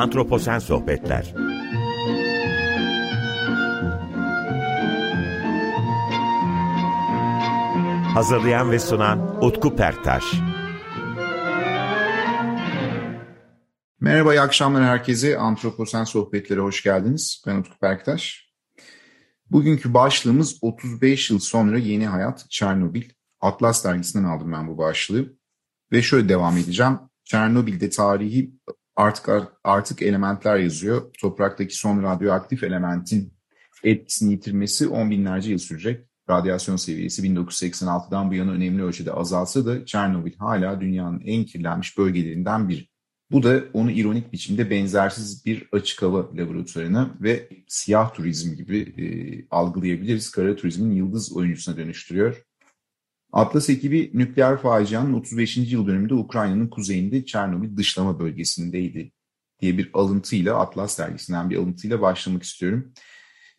Antroposen Sohbetler Hazırlayan ve sunan Utku Perktaş Merhaba, iyi akşamlar herkese. Antroposen Sohbetlere hoş geldiniz. Ben Utku Perktaş. Bugünkü başlığımız 35 yıl sonra yeni hayat Çernobil. Atlas dergisinden aldım ben bu başlığı. Ve şöyle devam edeceğim. Çernobil'de tarihi artık artık elementler yazıyor. Topraktaki son radyoaktif elementin etkisini yitirmesi on binlerce yıl sürecek. Radyasyon seviyesi 1986'dan bu yana önemli ölçüde azalsa da Çernobil hala dünyanın en kirlenmiş bölgelerinden biri. Bu da onu ironik biçimde benzersiz bir açık hava laboratuvarına ve siyah turizm gibi e, algılayabiliriz. Kara turizmin yıldız oyuncusuna dönüştürüyor. Atlas ekibi nükleer facianın 35. yıl dönümünde Ukrayna'nın kuzeyinde Çernobil dışlama bölgesindeydi diye bir alıntıyla Atlas dergisinden bir alıntıyla başlamak istiyorum.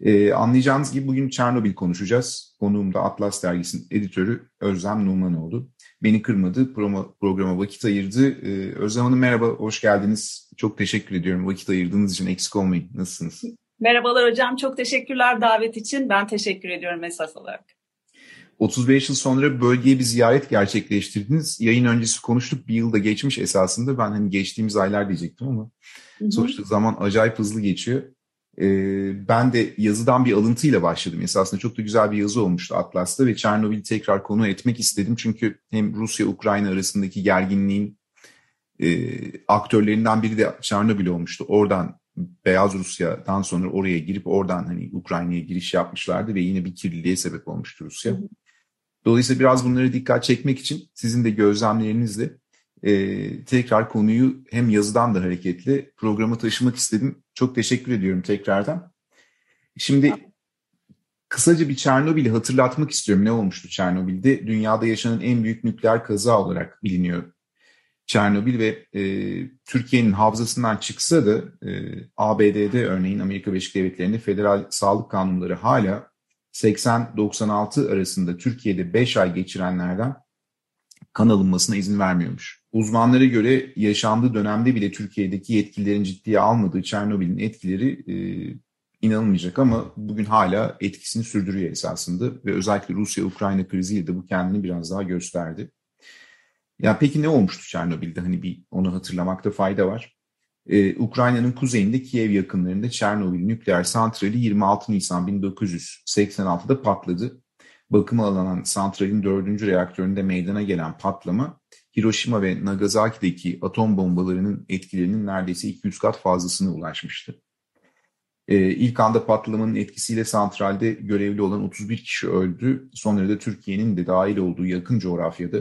Ee, anlayacağınız gibi bugün Çernobil konuşacağız. Konuğum da Atlas dergisinin editörü Özlem Numanoğlu. Beni kırmadı, programa, programa vakit ayırdı. Ee, Özlem Hanım merhaba, hoş geldiniz. Çok teşekkür ediyorum vakit ayırdığınız için. Eksik olmayın. Nasılsınız? Merhabalar hocam, çok teşekkürler davet için. Ben teşekkür ediyorum esas olarak. 35 yıl sonra bölgeye bir ziyaret gerçekleştirdiniz. Yayın öncesi konuştuk. Bir yılda geçmiş esasında. Ben hani geçtiğimiz aylar diyecektim ama hı hı. sonuçta zaman acayip hızlı geçiyor. Ee, ben de yazıdan bir alıntıyla başladım. Esasında çok da güzel bir yazı olmuştu Atlas'ta ve Çernobil'i tekrar konu etmek istedim. Çünkü hem Rusya-Ukrayna arasındaki gerginliğin e, aktörlerinden biri de Çernobil olmuştu. Oradan Beyaz Rusya'dan sonra oraya girip oradan hani Ukrayna'ya giriş yapmışlardı ve yine bir kirliliğe sebep olmuştu Rusya. Hı hı. Dolayısıyla biraz bunlara dikkat çekmek için sizin de gözlemlerinizle e, tekrar konuyu hem yazıdan da hareketli programa taşımak istedim. Çok teşekkür ediyorum tekrardan. Şimdi kısaca bir Çernobil'i hatırlatmak istiyorum. Ne olmuştu Çernobil'de? Dünyada yaşanan en büyük nükleer kaza olarak biliniyor Çernobil ve e, Türkiye'nin havzasından çıksa da e, ABD'de örneğin Amerika Birleşik Devletleri'nde federal sağlık kanunları hala 80-96 arasında Türkiye'de 5 ay geçirenlerden kan alınmasına izin vermiyormuş. Uzmanlara göre yaşandığı dönemde bile Türkiye'deki yetkililerin ciddiye almadığı Çernobil'in etkileri e, inanılmayacak ama bugün hala etkisini sürdürüyor esasında ve özellikle Rusya-Ukrayna kriziyle de bu kendini biraz daha gösterdi. Ya peki ne olmuştu Çernobil'de? Hani bir onu hatırlamakta fayda var. Ee, Ukrayna'nın kuzeyinde Kiev yakınlarında Çernobil nükleer santrali 26 Nisan 1986'da patladı. Bakıma alınan santralin dördüncü reaktöründe meydana gelen patlama Hiroşima ve Nagasaki'deki atom bombalarının etkilerinin neredeyse 200 kat fazlasına ulaşmıştı. Ee, ilk anda patlamanın etkisiyle santralde görevli olan 31 kişi öldü. Sonra da Türkiye'nin de dahil olduğu yakın coğrafyada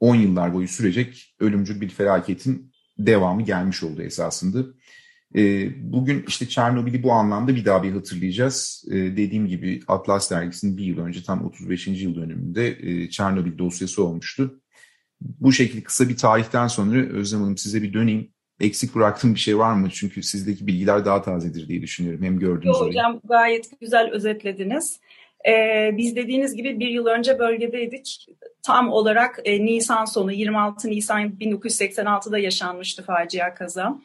10 yıllar boyu sürecek ölümcül bir felaketin devamı gelmiş oldu esasında. E, bugün işte Çernobil'i bu anlamda bir daha bir hatırlayacağız. E, dediğim gibi Atlas dergisinin bir yıl önce tam 35. yıl dönümünde e, Çernobil dosyası olmuştu. Bu şekilde kısa bir tarihten sonra Özlem Hanım size bir döneyim. Eksik bıraktığım bir şey var mı? Çünkü sizdeki bilgiler daha tazedir diye düşünüyorum. Hem gördüğünüz Yok, Hocam gayet güzel özetlediniz. Ee, biz dediğiniz gibi bir yıl önce bölgedeydik. Tam olarak e, Nisan sonu 26 Nisan 1986'da yaşanmıştı facia kaza.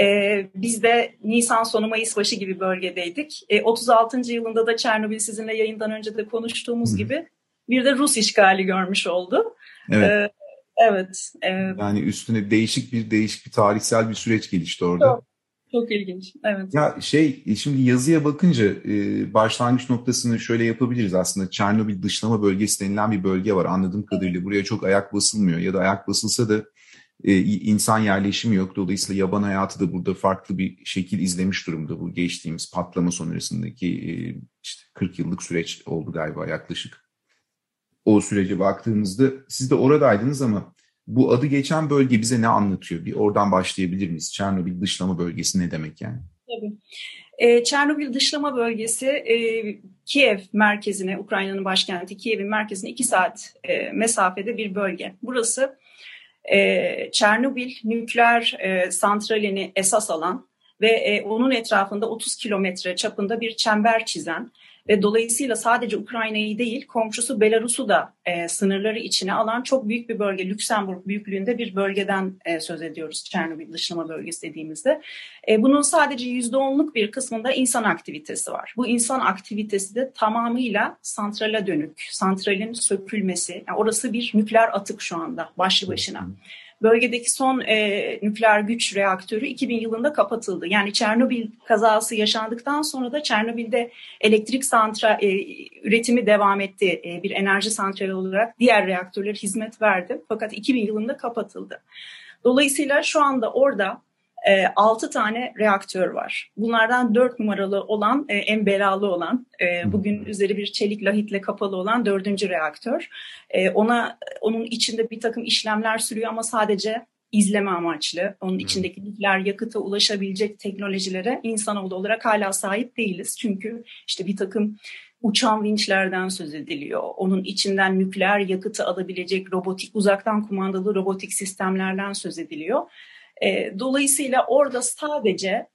Ee, biz de Nisan sonu Mayıs başı gibi bölgedeydik. E, 36. yılında da Çernobil sizinle yayından önce de konuştuğumuz Hı. gibi bir de Rus işgali görmüş oldu. Evet. Ee, evet. E, yani üstüne değişik bir değişik bir tarihsel bir süreç gelişti orada. Çok. Çok ilginç. Evet. Ya şey şimdi yazıya bakınca e, başlangıç noktasını şöyle yapabiliriz aslında. Çernobil dışlama bölgesi denilen bir bölge var. Anladığım kadarıyla buraya çok ayak basılmıyor ya da ayak basılsa da e, insan yerleşimi yok. Dolayısıyla yaban hayatı da burada farklı bir şekil izlemiş durumda. Bu geçtiğimiz patlama sonrasındaki e, işte 40 yıllık süreç oldu galiba yaklaşık. O sürece baktığımızda siz de oradaydınız ama bu adı geçen bölge bize ne anlatıyor? Bir oradan başlayabilir miyiz? Çernobil dışlama bölgesi ne demek yani? Tabii. E, Çernobil dışlama bölgesi e, Kiev merkezine, Ukrayna'nın başkenti Kiev'in merkezine iki saat e, mesafede bir bölge. Burası e, Çernobil nükleer e, santralini esas alan ve e, onun etrafında 30 kilometre çapında bir çember çizen ve dolayısıyla sadece Ukrayna'yı değil komşusu Belarus'u da e, sınırları içine alan çok büyük bir bölge Lüksemburg büyüklüğünde bir bölgeden e, söz ediyoruz Çernobil dışlama bölgesi dediğimizde. E, bunun sadece %10'luk bir kısmında insan aktivitesi var. Bu insan aktivitesi de tamamıyla santrale dönük. Santralin sökülmesi. Yani orası bir nükleer atık şu anda başlı başına. Bölgedeki son e, nükleer güç reaktörü 2000 yılında kapatıldı. Yani Çernobil kazası yaşandıktan sonra da Çernobil'de elektrik santral e, üretimi devam etti. E, bir enerji santrali olarak diğer reaktörler hizmet verdi. Fakat 2000 yılında kapatıldı. Dolayısıyla şu anda orada e, 6 tane reaktör var. Bunlardan 4 numaralı olan, e, en belalı olan, e, bugün üzeri bir çelik lahitle kapalı olan 4. reaktör. E, ona Onun içinde bir takım işlemler sürüyor ama sadece izleme amaçlı. Onun içindeki nükleer yakıta ulaşabilecek teknolojilere insanoğlu olarak hala sahip değiliz. Çünkü işte bir takım uçan vinçlerden söz ediliyor. Onun içinden nükleer yakıtı alabilecek robotik, uzaktan kumandalı robotik sistemlerden söz ediliyor. E, dolayısıyla orada sadece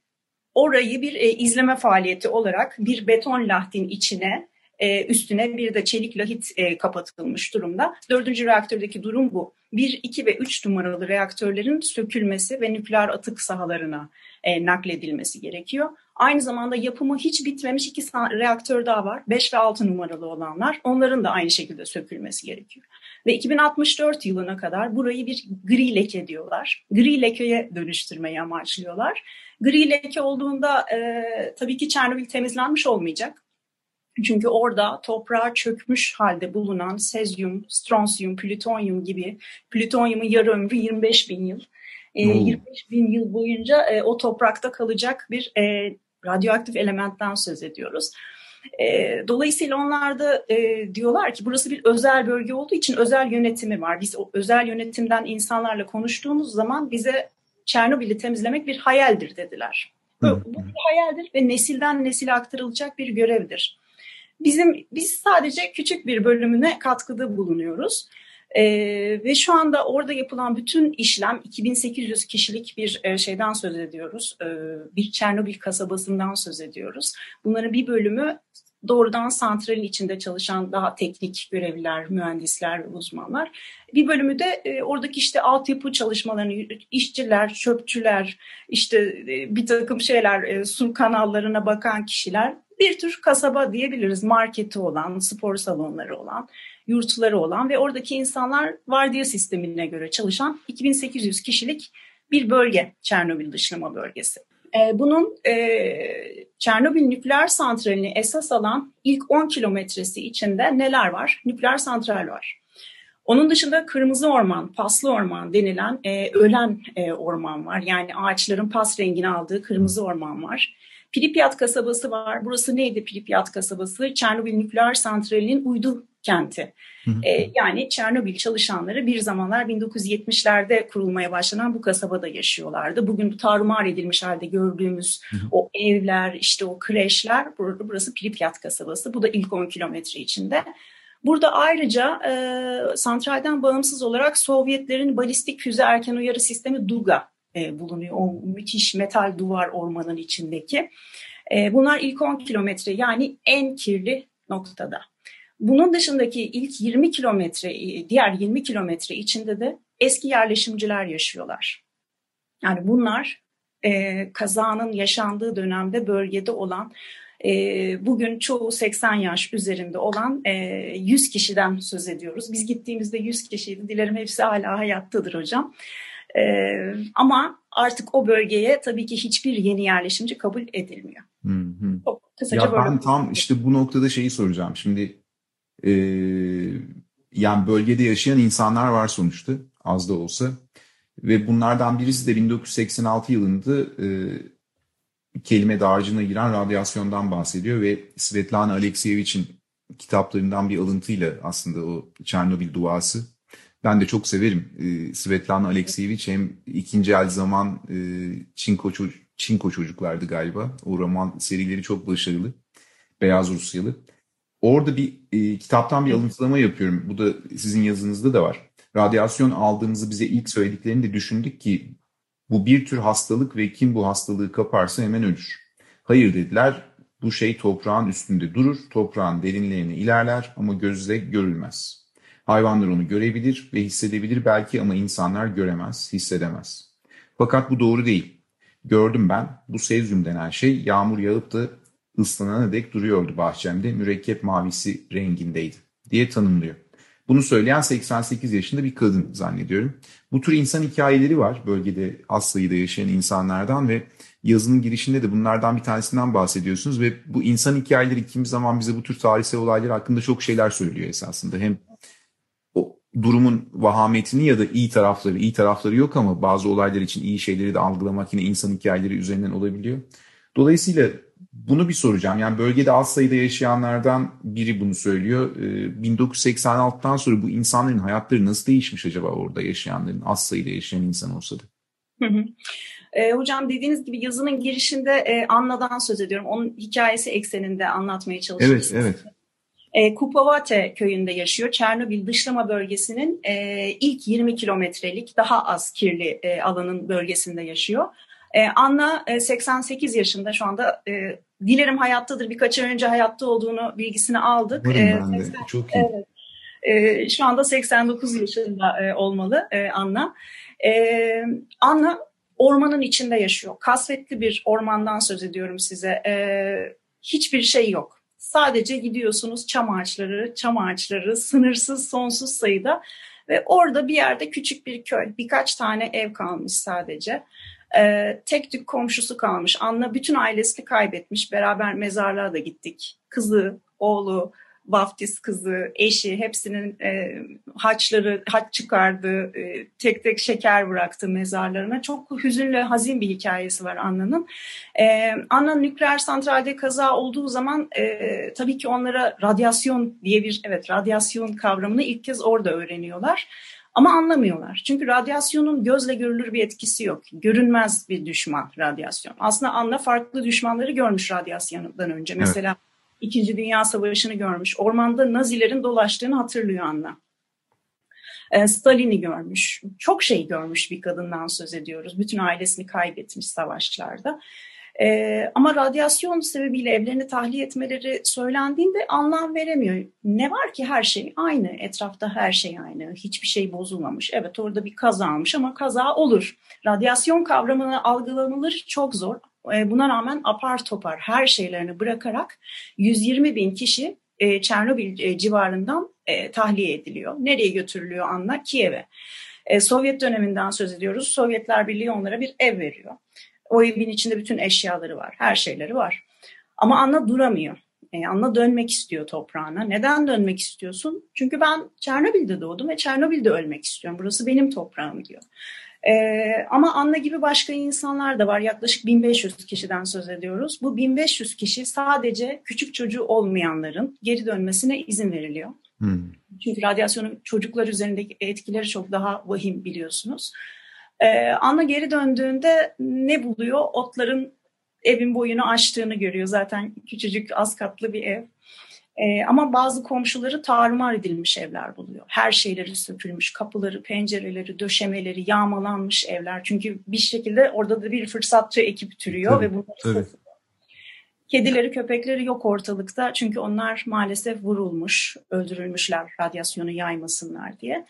orayı bir e, izleme faaliyeti olarak bir beton lahtin içine e, üstüne bir de çelik lahit e, kapatılmış durumda. Dördüncü reaktördeki durum bu. Bir, iki ve üç numaralı reaktörlerin sökülmesi ve nükleer atık sahalarına e, nakledilmesi gerekiyor. Aynı zamanda yapımı hiç bitmemiş iki reaktör daha var. 5 ve 6 numaralı olanlar. Onların da aynı şekilde sökülmesi gerekiyor. Ve 2064 yılına kadar burayı bir gri leke diyorlar. Gri lekeye dönüştürmeyi amaçlıyorlar. Gri leke olduğunda e, tabii ki Çernobil temizlenmiş olmayacak. Çünkü orada toprağa çökmüş halde bulunan sezyum, stronsiyum, plütonyum gibi, plütonyumun yarı ömrü 25 bin yıl. E, 25 bin yıl boyunca e, o toprakta kalacak bir e, radyoaktif elementten söz ediyoruz. E, dolayısıyla onlar da e, diyorlar ki burası bir özel bölge olduğu için özel yönetimi var. Biz o özel yönetimden insanlarla konuştuğumuz zaman bize Çernobil'i temizlemek bir hayaldir dediler. Bu, bu bir hayaldir ve nesilden nesile aktarılacak bir görevdir. Bizim biz sadece küçük bir bölümüne katkıda bulunuyoruz. Ee, ve şu anda orada yapılan bütün işlem 2800 kişilik bir e, şeyden söz ediyoruz. Ee, bir Çernobil kasabasından söz ediyoruz. Bunların bir bölümü doğrudan santralin içinde çalışan daha teknik görevliler, mühendisler uzmanlar. Bir bölümü de e, oradaki işte altyapı çalışmalarını, işçiler, çöpçüler, işte e, bir takım şeyler, e, su kanallarına bakan kişiler. Bir tür kasaba diyebiliriz. Marketi olan, spor salonları olan, yurtları olan ve oradaki insanlar vardiya sistemine göre çalışan 2800 kişilik bir bölge Çernobil dışlama bölgesi. Ee, bunun e, Çernobil nükleer santralini esas alan ilk 10 kilometresi içinde neler var? Nükleer santral var. Onun dışında kırmızı orman, paslı orman denilen e, ölen e, orman var. Yani ağaçların pas rengini aldığı kırmızı orman var. Pripyat kasabası var. Burası neydi Pripyat kasabası? Çernobil nükleer santralinin uydu kenti. E, yani Çernobil çalışanları bir zamanlar 1970'lerde kurulmaya başlanan bu kasabada yaşıyorlardı. Bugün bu tarumar edilmiş halde gördüğümüz o evler, işte o kreşler, burası Pripyat kasabası. Bu da ilk 10 kilometre içinde. Burada ayrıca e, santralden bağımsız olarak Sovyetlerin balistik füze erken uyarı sistemi DUGA e, bulunuyor. O müthiş metal duvar ormanın içindeki. E, bunlar ilk 10 kilometre yani en kirli noktada. Bunun dışındaki ilk 20 kilometre, e, diğer 20 kilometre içinde de eski yerleşimciler yaşıyorlar. Yani bunlar e, kazanın yaşandığı dönemde bölgede olan e, bugün çoğu 80 yaş üzerinde olan e, 100 kişiden söz ediyoruz. Biz gittiğimizde 100 kişiydi. Dilerim hepsi hala hayattadır hocam. E, ama artık o bölgeye tabii ki hiçbir yeni yerleşimci kabul edilmiyor. Hı hı. Çok kısaca ya böyle. Ben tam işte bu noktada şeyi soracağım. Şimdi e, yani bölgede yaşayan insanlar var sonuçta az da olsa. Ve bunlardan birisi de 1986 yılında e, kelime dağarcığına giren radyasyondan bahsediyor ve Svetlana Alekseyevich'in kitaplarından bir alıntıyla aslında o Çernobil duası. Ben de çok severim e, Svetlana Alekseyevich hem ikinci el zaman e, Çinko, Çinko çocuklardı galiba. O roman serileri çok başarılı. Beyaz Rusyalı. Orada bir e, kitaptan bir alıntılama yapıyorum. Bu da sizin yazınızda da var. Radyasyon aldığımızı bize ilk söylediklerini de düşündük ki bu bir tür hastalık ve kim bu hastalığı kaparsa hemen ölür. Hayır dediler. Bu şey toprağın üstünde durur, toprağın derinlerine ilerler ama gözle görülmez. Hayvanlar onu görebilir ve hissedebilir belki ama insanlar göremez, hissedemez. Fakat bu doğru değil. Gördüm ben, bu sezyum denen şey yağmur yağıp da ıslanana dek duruyordu bahçemde, mürekkep mavisi rengindeydi diye tanımlıyor. Bunu söyleyen 88 yaşında bir kadın zannediyorum. Bu tür insan hikayeleri var bölgede az sayıda yaşayan insanlardan ve yazının girişinde de bunlardan bir tanesinden bahsediyorsunuz ve bu insan hikayeleri kimi zaman bize bu tür tarihsel olaylar hakkında çok şeyler söylüyor esasında. Hem o durumun vahametini ya da iyi tarafları, iyi tarafları yok ama bazı olaylar için iyi şeyleri de algılamak yine insan hikayeleri üzerinden olabiliyor. Dolayısıyla bunu bir soracağım. Yani bölgede az sayıda yaşayanlardan biri bunu söylüyor. 1986'tan ee, sonra bu insanların hayatları nasıl değişmiş acaba orada yaşayanların, az sayıda yaşayan insan olsa da? Hı hı. E, hocam dediğiniz gibi yazının girişinde e, Anna'dan söz ediyorum. Onun hikayesi ekseninde anlatmaya çalışıyoruz. Evet, evet. E, Kupavate köyünde yaşıyor. Çernobil dışlama bölgesinin e, ilk 20 kilometrelik daha az kirli e, alanın bölgesinde yaşıyor. E, Anna e, 88 yaşında şu anda e, dilerim hayattadır. Birkaç ay önce hayatta olduğunu bilgisini aldık. E. 80, Çok iyi. Evet. E, şu anda 89 yaşında e, olmalı e, Anna. E, Anna ormanın içinde yaşıyor. Kasvetli bir ormandan söz ediyorum size. E, hiçbir şey yok. Sadece gidiyorsunuz çam ağaçları, çam ağaçları sınırsız, sonsuz sayıda ve orada bir yerde küçük bir köy, birkaç tane ev kalmış sadece. Ee, tek tük komşusu kalmış. Anna bütün ailesini kaybetmiş. Beraber mezarlığa da gittik. Kızı, oğlu, vaftiz kızı, eşi hepsinin e, haçları, haç çıkardı, e, tek tek şeker bıraktı mezarlarına. Çok hüzünlü, hazin bir hikayesi var Anna'nın. E, Anna nükleer santralde kaza olduğu zaman e, tabii ki onlara radyasyon diye bir, evet radyasyon kavramını ilk kez orada öğreniyorlar. Ama anlamıyorlar. Çünkü radyasyonun gözle görülür bir etkisi yok. Görünmez bir düşman radyasyon. Aslında Anna farklı düşmanları görmüş radyasyondan önce. Evet. Mesela İkinci Dünya Savaşı'nı görmüş. Ormanda Nazilerin dolaştığını hatırlıyor Anna. Ee, Stalin'i görmüş. Çok şey görmüş bir kadından söz ediyoruz. Bütün ailesini kaybetmiş savaşlarda. Ee, ama radyasyon sebebiyle evlerini tahliye etmeleri söylendiğinde anlam veremiyor. Ne var ki her şey aynı, etrafta her şey aynı, hiçbir şey bozulmamış. Evet orada bir kaza almış ama kaza olur. Radyasyon kavramını algılanılır çok zor. Ee, buna rağmen apar topar her şeylerini bırakarak 120 bin kişi e, Çernobil e, civarından e, tahliye ediliyor. Nereye götürülüyor Anla? Kiev'e. E, Sovyet döneminden söz ediyoruz. Sovyetler Birliği onlara bir ev veriyor. O evin içinde bütün eşyaları var, her şeyleri var. Ama Anna duramıyor. E, Anna dönmek istiyor toprağına. Neden dönmek istiyorsun? Çünkü ben Çernobil'de doğdum ve Çernobil'de ölmek istiyorum. Burası benim toprağım diyor. Ee, ama Anna gibi başka insanlar da var. Yaklaşık 1500 kişiden söz ediyoruz. Bu 1500 kişi sadece küçük çocuğu olmayanların geri dönmesine izin veriliyor. Hmm. Çünkü radyasyonun çocuklar üzerindeki etkileri çok daha vahim biliyorsunuz. Ee, Anna geri döndüğünde ne buluyor? Otların evin boyunu aştığını görüyor. Zaten küçücük az katlı bir ev. E, ama bazı komşuları tarumar edilmiş evler buluyor. Her şeyleri sökülmüş, kapıları, pencereleri, döşemeleri yağmalanmış evler. Çünkü bir şekilde orada da bir fırsatçı ekip türüyor tabii, ve bunları Kedileri, köpekleri yok ortalıkta çünkü onlar maalesef vurulmuş, öldürülmüşler radyasyonu yaymasınlar diye.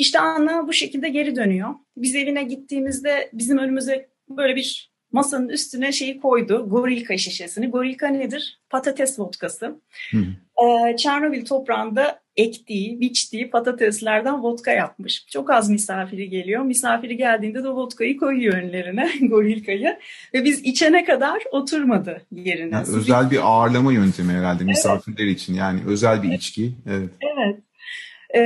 İşte Anna bu şekilde geri dönüyor. Biz evine gittiğimizde bizim önümüze böyle bir masanın üstüne şeyi koydu. Gorilka şişesini. Gorilka nedir? Patates vodkası. Hı. Ee, Çernobil toprağında ektiği, biçtiği patateslerden vodka yapmış. Çok az misafiri geliyor. Misafiri geldiğinde de vodkayı koyuyor önlerine, gorilkayı. Ve biz içene kadar oturmadı yerine. Yani özel bir ağırlama yöntemi herhalde misafirler evet. için. Yani özel bir içki. Evet. Evet. E,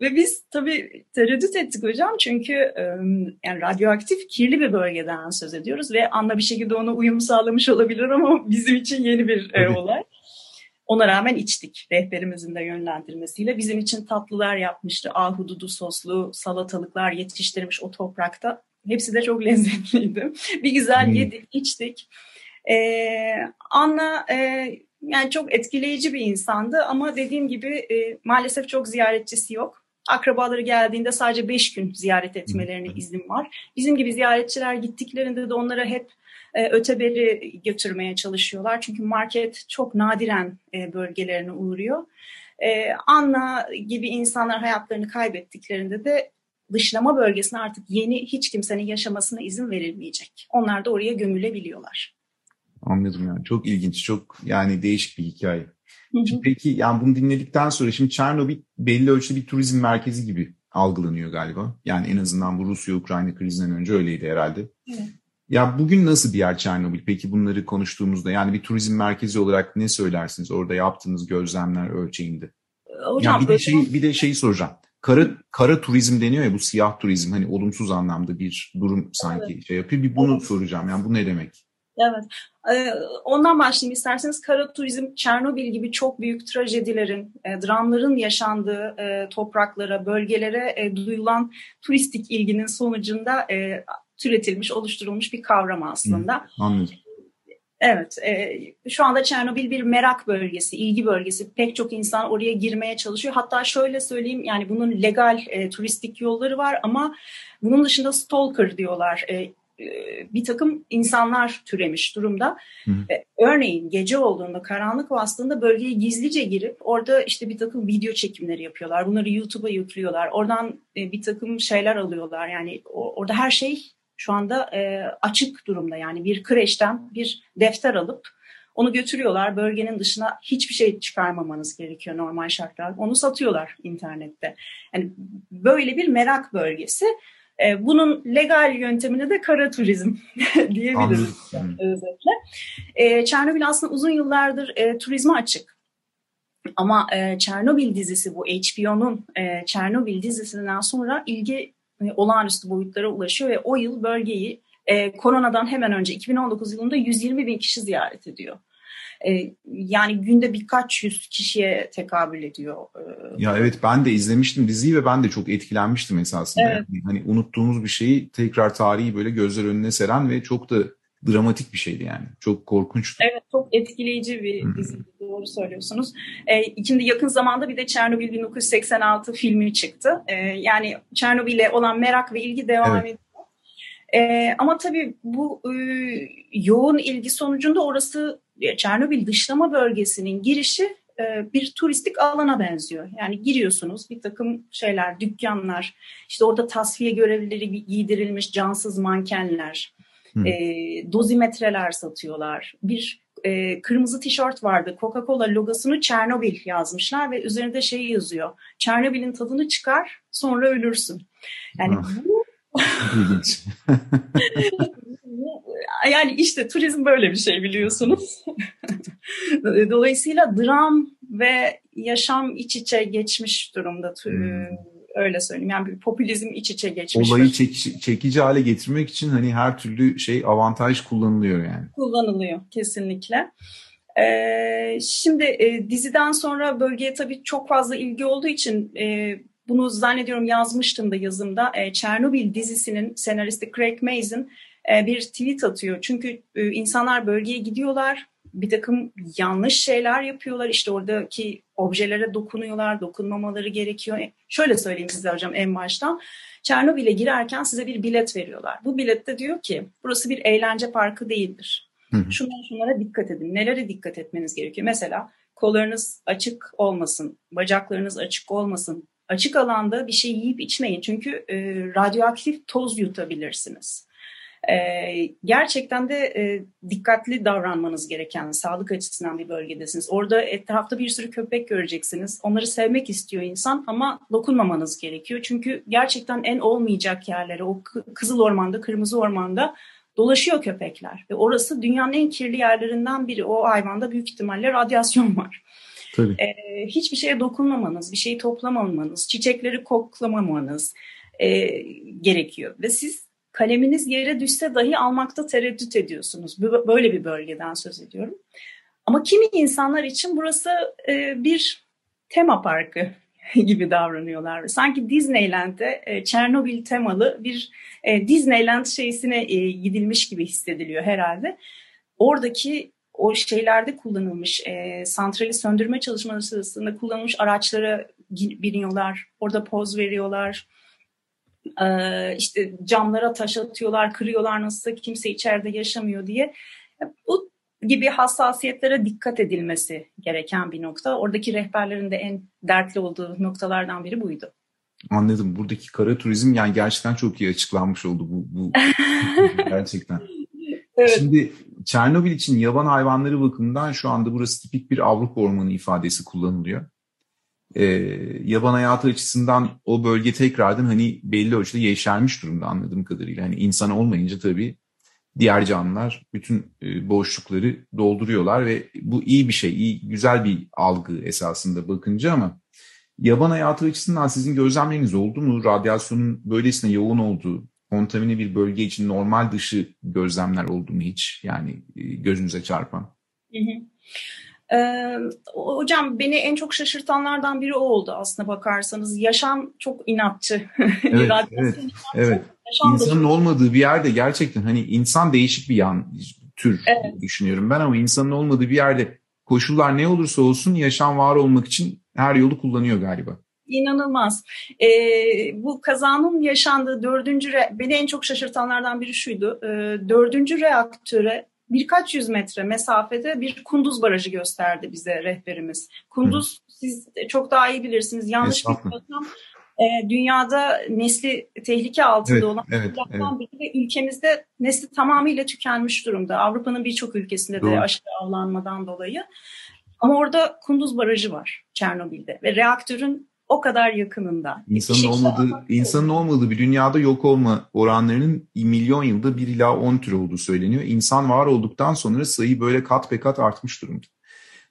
ve biz tabii tereddüt ettik hocam çünkü e, yani radyoaktif kirli bir bölgeden söz ediyoruz ve Anna bir şekilde ona uyum sağlamış olabilir ama bizim için yeni bir e, olay. Ona rağmen içtik rehberimizin de yönlendirmesiyle. Bizim için tatlılar yapmıştı. Ahududu soslu salatalıklar yetiştirmiş o toprakta. Hepsi de çok lezzetliydi. Bir güzel hmm. yedik, içtik. Ee, Anna e, yani çok etkileyici bir insandı ama dediğim gibi e, maalesef çok ziyaretçisi yok. Akrabaları geldiğinde sadece beş gün ziyaret etmelerine izin var. Bizim gibi ziyaretçiler gittiklerinde de onlara hep e, öteberi götürmeye çalışıyorlar. Çünkü market çok nadiren e, bölgelerine uğruyor. E, Anna gibi insanlar hayatlarını kaybettiklerinde de dışlama bölgesine artık yeni hiç kimsenin yaşamasına izin verilmeyecek. Onlar da oraya gömülebiliyorlar. Anladım yani. Çok ilginç, çok yani değişik bir hikaye. Şimdi peki yani bunu dinledikten sonra şimdi Çernobil belli ölçüde bir turizm merkezi gibi algılanıyor galiba. Yani en azından bu Rusya-Ukrayna krizinden önce öyleydi herhalde. Evet. Ya bugün nasıl bir yer Çernobil? Peki bunları konuştuğumuzda yani bir turizm merkezi olarak ne söylersiniz orada yaptığınız gözlemler ölçeğinde? Hocam, yani bir de şey bir de şeyi soracağım. Kara kara turizm deniyor ya bu siyah turizm hani olumsuz anlamda bir durum sanki evet. şey yapıyor. Bir bunu evet. soracağım. Yani bu ne demek? Evet. Ee, ondan başlayayım isterseniz. Kara turizm, Çernobil gibi çok büyük trajedilerin, e, dramların yaşandığı e, topraklara, bölgelere e, duyulan turistik ilginin sonucunda türetilmiş, oluşturulmuş bir kavram aslında. Hı, anladım. Evet, e, şu anda Çernobil bir merak bölgesi, ilgi bölgesi. Pek çok insan oraya girmeye çalışıyor. Hatta şöyle söyleyeyim, yani bunun legal e, turistik yolları var ama bunun dışında stalker diyorlar. E, bir takım insanlar türemiş durumda. Hı hı. Örneğin gece olduğunda, karanlık bastığında bölgeye gizlice girip orada işte bir takım video çekimleri yapıyorlar. Bunları YouTube'a yüklüyorlar. Oradan bir takım şeyler alıyorlar. Yani orada her şey şu anda açık durumda. Yani bir kreşten bir defter alıp onu götürüyorlar. Bölgenin dışına hiçbir şey çıkarmamanız gerekiyor normal şartlarda. Onu satıyorlar internette. Yani böyle bir merak bölgesi. E, bunun legal yöntemini de kara turizm diyebiliriz özetle. E, Çernobil aslında uzun yıllardır e, turizme açık. Ama e, Çernobil dizisi bu HBO'nun e, Çernobil dizisinden sonra ilgi e, olağanüstü boyutlara ulaşıyor ve o yıl bölgeyi e, koronadan hemen önce 2019 yılında 120 bin kişi ziyaret ediyor. E, yani günde birkaç yüz kişiye tekabül ediyor. E, ya evet ben de izlemiştim diziyi ve ben de çok etkilenmiştim esasında. Evet. Yani, hani unuttuğumuz bir şeyi tekrar tarihi böyle gözler önüne seren ve çok da dramatik bir şeydi yani. Çok korkunçtu. Evet çok etkileyici bir dizi. Doğru söylüyorsunuz. Ee, şimdi yakın zamanda bir de Çernobil 1986 filmi çıktı. Ee, yani Çernobil'e olan merak ve ilgi devam evet. ediyor. Ee, ama tabii bu e, yoğun ilgi sonucunda orası Çernobil dışlama bölgesinin girişi e, bir turistik alana benziyor. Yani giriyorsunuz bir takım şeyler, dükkanlar, işte orada tasfiye görevlileri giydirilmiş cansız mankenler, hmm. e, dozimetreler satıyorlar. Bir e, kırmızı tişört vardı. Coca-Cola logosunu Çernobil yazmışlar ve üzerinde şey yazıyor. Çernobil'in tadını çıkar sonra ölürsün. Yani ah. bu yani işte turizm böyle bir şey biliyorsunuz. Dolayısıyla dram ve yaşam iç içe geçmiş durumda. Hmm. Öyle söyleyeyim. Yani bir popülizm iç içe geçmiş. Olayı çek, çekici hale getirmek için hani her türlü şey avantaj kullanılıyor yani. Kullanılıyor kesinlikle. Ee, şimdi e, diziden sonra bölgeye tabii çok fazla ilgi olduğu için e, bunu zannediyorum yazmıştım da yazımda. E, Çernobil dizisinin senaristi Craig Mazin bir tweet atıyor. Çünkü e, insanlar bölgeye gidiyorlar, bir takım yanlış şeyler yapıyorlar. İşte oradaki objelere dokunuyorlar, dokunmamaları gerekiyor. E, şöyle söyleyeyim size hocam en baştan. Çernobil'e girerken size bir bilet veriyorlar. Bu bilette diyor ki burası bir eğlence parkı değildir. Şunlara şunlara dikkat edin. Nelere dikkat etmeniz gerekiyor? Mesela kollarınız açık olmasın, bacaklarınız açık olmasın, açık alanda bir şey yiyip içmeyin çünkü e, radyoaktif toz yutabilirsiniz. E, gerçekten de e, dikkatli davranmanız gereken sağlık açısından bir bölgedesiniz. Orada etrafta bir sürü köpek göreceksiniz. Onları sevmek istiyor insan ama dokunmamanız gerekiyor. Çünkü gerçekten en olmayacak yerlere o Kızıl Orman'da, Kırmızı Orman'da dolaşıyor köpekler. Ve orası dünyanın en kirli yerlerinden biri. O hayvanda büyük ihtimalle radyasyon var. Tabii. E, hiçbir şeye dokunmamanız, bir şeyi toplamamanız, çiçekleri koklamamanız e, gerekiyor. Ve siz kaleminiz yere düşse dahi almakta tereddüt ediyorsunuz. Böyle bir bölgeden söz ediyorum. Ama kimi insanlar için burası e, bir tema parkı gibi davranıyorlar. Sanki Disneyland'de e, Çernobil temalı bir e, Disneyland şeysine e, gidilmiş gibi hissediliyor herhalde. Oradaki o şeylerde kullanılmış, e, santrali söndürme çalışmaları sırasında kullanılmış araçlara biniyorlar, orada poz veriyorlar. Ee, işte camlara taş atıyorlar, kırıyorlar nasılsa kimse içeride yaşamıyor diye. Bu gibi hassasiyetlere dikkat edilmesi gereken bir nokta. Oradaki rehberlerin de en dertli olduğu noktalardan biri buydu. Anladım. Buradaki kara turizm yani gerçekten çok iyi açıklanmış oldu bu, bu gerçekten. Evet. Şimdi Çernobil için yaban hayvanları bakımından şu anda burası tipik bir Avrupa ormanı ifadesi kullanılıyor. Ee, yaban hayatı açısından o bölge tekrardan hani belli ölçüde yeşermiş durumda anladığım kadarıyla. Hani insan olmayınca tabii diğer canlılar bütün e, boşlukları dolduruyorlar ve bu iyi bir şey, iyi güzel bir algı esasında bakınca ama yaban hayatı açısından sizin gözlemleriniz oldu mu? Radyasyonun böylesine yoğun olduğu, kontamine bir bölge için normal dışı gözlemler oldu mu hiç? Yani e, gözünüze çarpan. Hı hı. Ee, hocam beni en çok şaşırtanlardan biri o oldu aslında bakarsanız. Yaşam çok inatçı. Evet, evet, evet. Yaşam İnsanın olmadığı bir yerde gerçekten hani insan değişik bir yan tür evet. düşünüyorum ben ama insanın olmadığı bir yerde koşullar ne olursa olsun yaşam var olmak için her yolu kullanıyor galiba. İnanılmaz. Ee, bu kazanın yaşandığı dördüncü, re- beni en çok şaşırtanlardan biri şuydu. Ee, dördüncü reaktöre birkaç yüz metre mesafede bir Kunduz Barajı gösterdi bize rehberimiz. Kunduz Hı. siz çok daha iyi bilirsiniz. Yanlış bilmiyorsam e, dünyada nesli tehlike altında evet, olan evet, evet. biri ve ülkemizde nesli tamamıyla tükenmiş durumda. Avrupa'nın birçok ülkesinde Doğru. de aşırı avlanmadan dolayı. Ama orada Kunduz Barajı var Çernobil'de ve reaktörün o kadar yakınında. İnsanın olmadığı, insanın olmadığı bir dünyada yok olma oranlarının milyon yılda 1 ila 10 tür olduğu söyleniyor. İnsan var olduktan sonra sayı böyle kat be kat artmış durumda.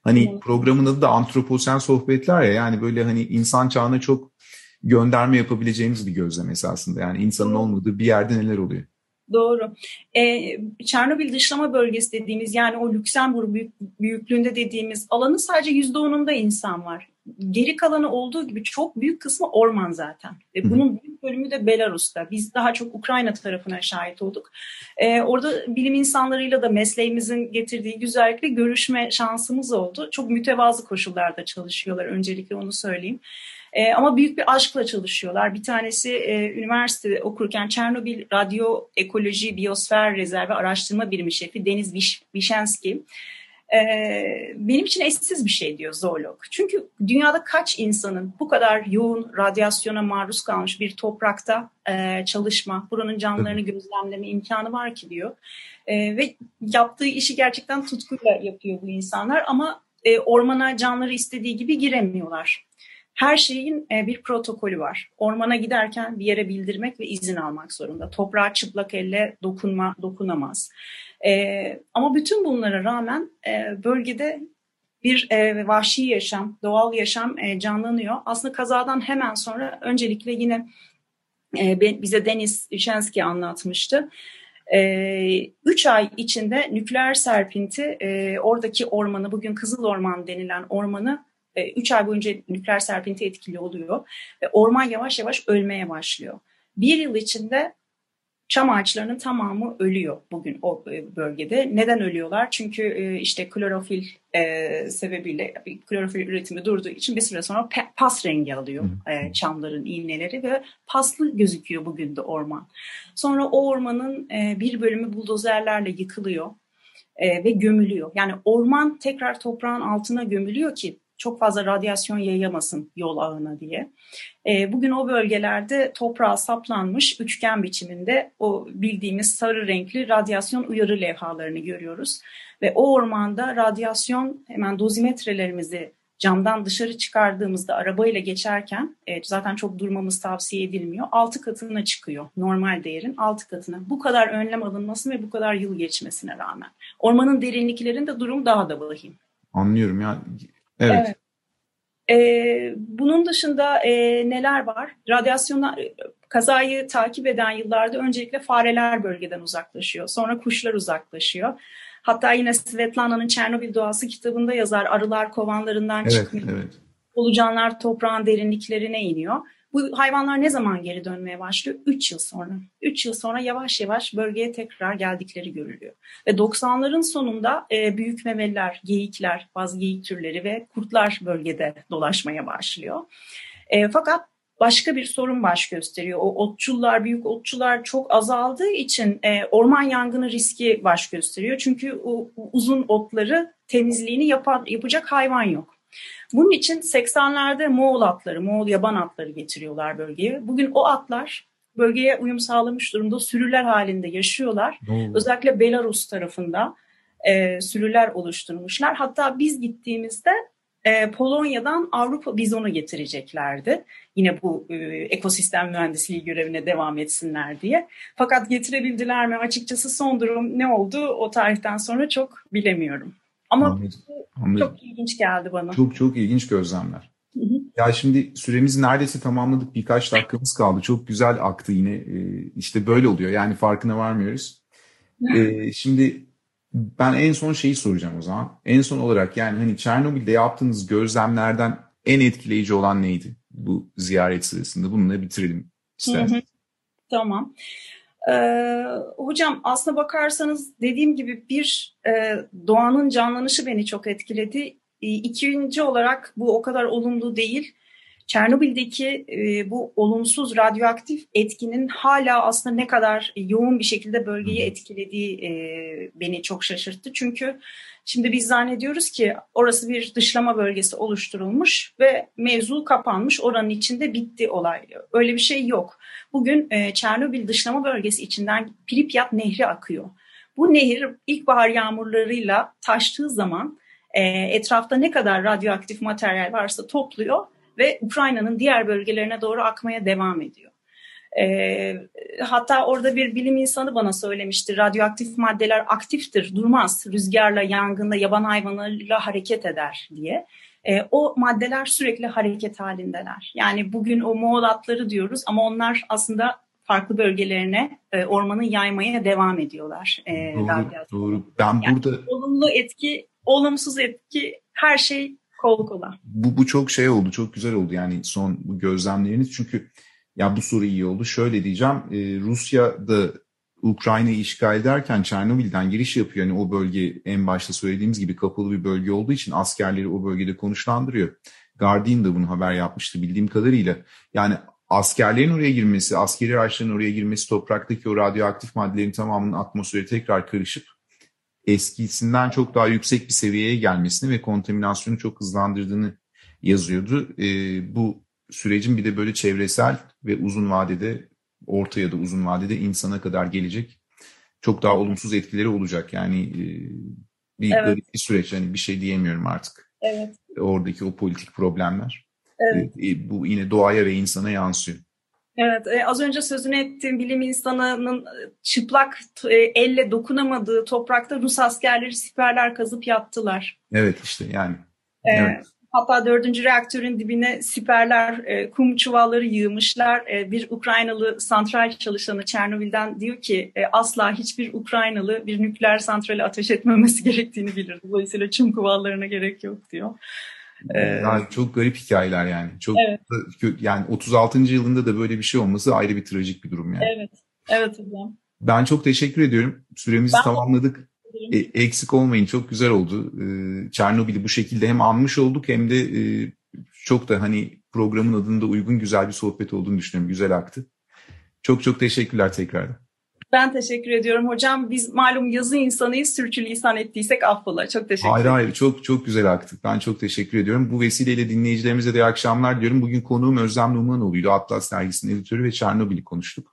Hani evet. programın adı da antroposen sohbetler ya yani böyle hani insan çağına çok gönderme yapabileceğimiz bir gözlem esasında. Yani insanın olmadığı bir yerde neler oluyor? Doğru. Ee, Çernobil dışlama bölgesi dediğimiz yani o Lüksemburg büyük, büyüklüğünde dediğimiz alanın sadece yüzde onunda insan var. Geri kalanı olduğu gibi çok büyük kısmı orman zaten. Ve bunun büyük bölümü de Belarus'ta. Biz daha çok Ukrayna tarafına şahit olduk. Ee, orada bilim insanlarıyla da mesleğimizin getirdiği güzellikle görüşme şansımız oldu. Çok mütevazı koşullarda çalışıyorlar öncelikle onu söyleyeyim. E, ama büyük bir aşkla çalışıyorlar. Bir tanesi e, üniversite okurken Çernobil Radyo Ekoloji Biyosfer Rezervi Araştırma Birimi Şefi Deniz Viş, Vişenski. Ee, benim için eşsiz bir şey diyor zoolog. Çünkü dünyada kaç insanın bu kadar yoğun radyasyona maruz kalmış bir toprakta e, çalışma, buranın canlılarını gözlemleme imkanı var ki diyor. E, ve yaptığı işi gerçekten tutkuyla yapıyor bu insanlar ama e, ormana canları istediği gibi giremiyorlar. Her şeyin e, bir protokolü var. Ormana giderken bir yere bildirmek ve izin almak zorunda. Toprağa çıplak elle dokunma, dokunamaz. E, ama bütün bunlara rağmen e, bölgede bir e, vahşi yaşam, doğal yaşam e, canlanıyor. Aslında kazadan hemen sonra öncelikle yine e, bize Deniz Üşenski anlatmıştı. E, üç ay içinde nükleer serpinti e, oradaki ormanı, bugün Kızıl Orman denilen ormanı 3 e, ay boyunca nükleer serpinti etkili oluyor ve orman yavaş yavaş ölmeye başlıyor. Bir yıl içinde çam ağaçlarının tamamı ölüyor bugün o e, bölgede. Neden ölüyorlar? Çünkü e, işte klorofil sebebiyle klorofil üretimi durduğu için bir süre sonra pas rengi alıyor çamların iğneleri ve paslı gözüküyor bugün de orman. Sonra o ormanın bir bölümü buldozerlerle yıkılıyor ve gömülüyor. Yani orman tekrar toprağın altına gömülüyor ki çok fazla radyasyon yayamasın yol ağına diye. E, bugün o bölgelerde toprağa saplanmış üçgen biçiminde o bildiğimiz sarı renkli radyasyon uyarı levhalarını görüyoruz. Ve o ormanda radyasyon hemen dozimetrelerimizi camdan dışarı çıkardığımızda arabayla geçerken e, zaten çok durmamız tavsiye edilmiyor. Altı katına çıkıyor normal değerin altı katına. Bu kadar önlem alınması ve bu kadar yıl geçmesine rağmen. Ormanın derinliklerinde durum daha da vahim. Anlıyorum ya Evet. evet. Ee, bunun dışında e, neler var? Radyasyonlar, kazayı takip eden yıllarda öncelikle fareler bölgeden uzaklaşıyor. Sonra kuşlar uzaklaşıyor. Hatta yine Svetlana'nın Çernobil Doğası kitabında yazar arılar kovanlarından evet, çıkmıyor. Evet. Ulucanlar toprağın derinliklerine iniyor. Bu hayvanlar ne zaman geri dönmeye başlıyor? 3 yıl sonra. 3 yıl sonra yavaş yavaş bölgeye tekrar geldikleri görülüyor. Ve 90'ların sonunda e, büyük memeliler, geyikler, bazı geyik türleri ve kurtlar bölgede dolaşmaya başlıyor. E, fakat başka bir sorun baş gösteriyor. O otçullar, büyük otçular çok azaldığı için e, orman yangını riski baş gösteriyor. Çünkü o, uzun otları temizliğini yapan, yapacak hayvan yok. Bunun için 80'lerde Moğol atları, Moğol yaban atları getiriyorlar bölgeye. Bugün o atlar bölgeye uyum sağlamış durumda sürüler halinde yaşıyorlar. Oo. Özellikle Belarus tarafında e, sürüler oluşturmuşlar. Hatta biz gittiğimizde e, Polonya'dan Avrupa bizonu getireceklerdi. Yine bu e, ekosistem mühendisliği görevine devam etsinler diye. Fakat getirebildiler mi? Açıkçası son durum ne oldu o tarihten sonra çok bilemiyorum. Ama Anladım. Anladım. çok ilginç geldi bana. Çok çok ilginç gözlemler. Hı hı. Ya şimdi süremizi neredeyse tamamladık. Birkaç dakikamız kaldı. Çok güzel aktı yine. Ee, işte böyle oluyor. Yani farkına varmıyoruz. Ee, şimdi ben en son şeyi soracağım o zaman. En son olarak yani hani Çernobil'de yaptığınız gözlemlerden en etkileyici olan neydi bu ziyaret sırasında? Bununla bitirelim isterseniz. Tamam. Ee, hocam aslına bakarsanız dediğim gibi bir e, doğanın canlanışı beni çok etkiledi. E, ikinci olarak bu o kadar olumlu değil. Çernobil'deki e, bu olumsuz radyoaktif etkinin hala aslında ne kadar yoğun bir şekilde bölgeyi etkilediği e, beni çok şaşırttı. Çünkü şimdi biz zannediyoruz ki orası bir dışlama bölgesi oluşturulmuş ve mevzu kapanmış, oranın içinde bitti olay. Öyle bir şey yok. Bugün e, Çernobil dışlama bölgesi içinden Pripyat Nehri akıyor. Bu nehir ilkbahar yağmurlarıyla taştığı zaman e, etrafta ne kadar radyoaktif materyal varsa topluyor ve Ukrayna'nın diğer bölgelerine doğru akmaya devam ediyor. E, hatta orada bir bilim insanı bana söylemişti radyoaktif maddeler aktiftir durmaz rüzgarla yangında yaban hayvanlarıyla hareket eder diye. E, o maddeler sürekli hareket halindeler. Yani bugün o Moğol atları diyoruz ama onlar aslında farklı bölgelerine e, ormanı yaymaya devam ediyorlar. E, doğru, doğru. Ben yani burada olumlu etki, olumsuz etki her şey kol kola. Bu, bu çok şey oldu, çok güzel oldu yani son bu gözlemleriniz. Çünkü ya bu soru iyi oldu. Şöyle diyeceğim, e, Rusya da Ukrayna'yı işgal ederken Çernobil'den giriş yapıyor. Yani o bölge en başta söylediğimiz gibi kapalı bir bölge olduğu için askerleri o bölgede konuşlandırıyor. Guardian da bunu haber yapmıştı bildiğim kadarıyla. Yani askerlerin oraya girmesi, askeri araçların oraya girmesi topraktaki o radyoaktif maddelerin tamamının atmosfere tekrar karışıp eskisinden çok daha yüksek bir seviyeye gelmesini ve kontaminasyonu çok hızlandırdığını yazıyordu. E, bu sürecin bir de böyle çevresel ve uzun vadede, orta ya da uzun vadede insana kadar gelecek çok daha olumsuz etkileri olacak. Yani e, bir, evet. bir süreç, hani bir şey diyemiyorum artık. Evet. Oradaki o politik problemler. Evet. E, bu yine doğaya ve insana yansıyor. Evet, e, az önce sözünü ettiğim bilim insanının e, çıplak e, elle dokunamadığı toprakta Rus askerleri siperler kazıp yattılar. Evet işte yani. E, evet. Hatta dördüncü reaktörün dibine siperler, e, kum çuvalları yığmışlar. E, bir Ukraynalı santral çalışanı Çernobil'den diyor ki e, asla hiçbir Ukraynalı bir nükleer santrale ateş etmemesi gerektiğini bilir. Dolayısıyla çum çuvallarına gerek yok diyor. Ee, yani çok garip hikayeler yani. Çok evet. yani 36. yılında da böyle bir şey olması ayrı bir trajik bir durum yani. Evet. Evet hocam. Ben çok teşekkür ediyorum. Süremizi ben tamamladık. E, eksik olmayın. Çok güzel oldu. Ee, Çernobil'i bu şekilde hem anmış olduk hem de e, çok da hani programın adında uygun güzel bir sohbet olduğunu düşünüyorum. Güzel aktı. Çok çok teşekkürler tekrardan. Ben teşekkür ediyorum hocam. Biz malum yazı insanıyız. Sürçülisan ettiysek affola. Çok teşekkür ederim. Hayır hayır çok çok güzel aktık. Ben çok teşekkür ediyorum. Bu vesileyle dinleyicilerimize de iyi akşamlar diyorum. Bugün konuğum Özlem Numanoğlu'ydu. Atlas dergisinin editörü ve Çernobil'i konuştuk.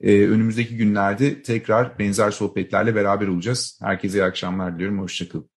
Ee, önümüzdeki günlerde tekrar benzer sohbetlerle beraber olacağız. Herkese iyi akşamlar diliyorum. Hoşçakalın.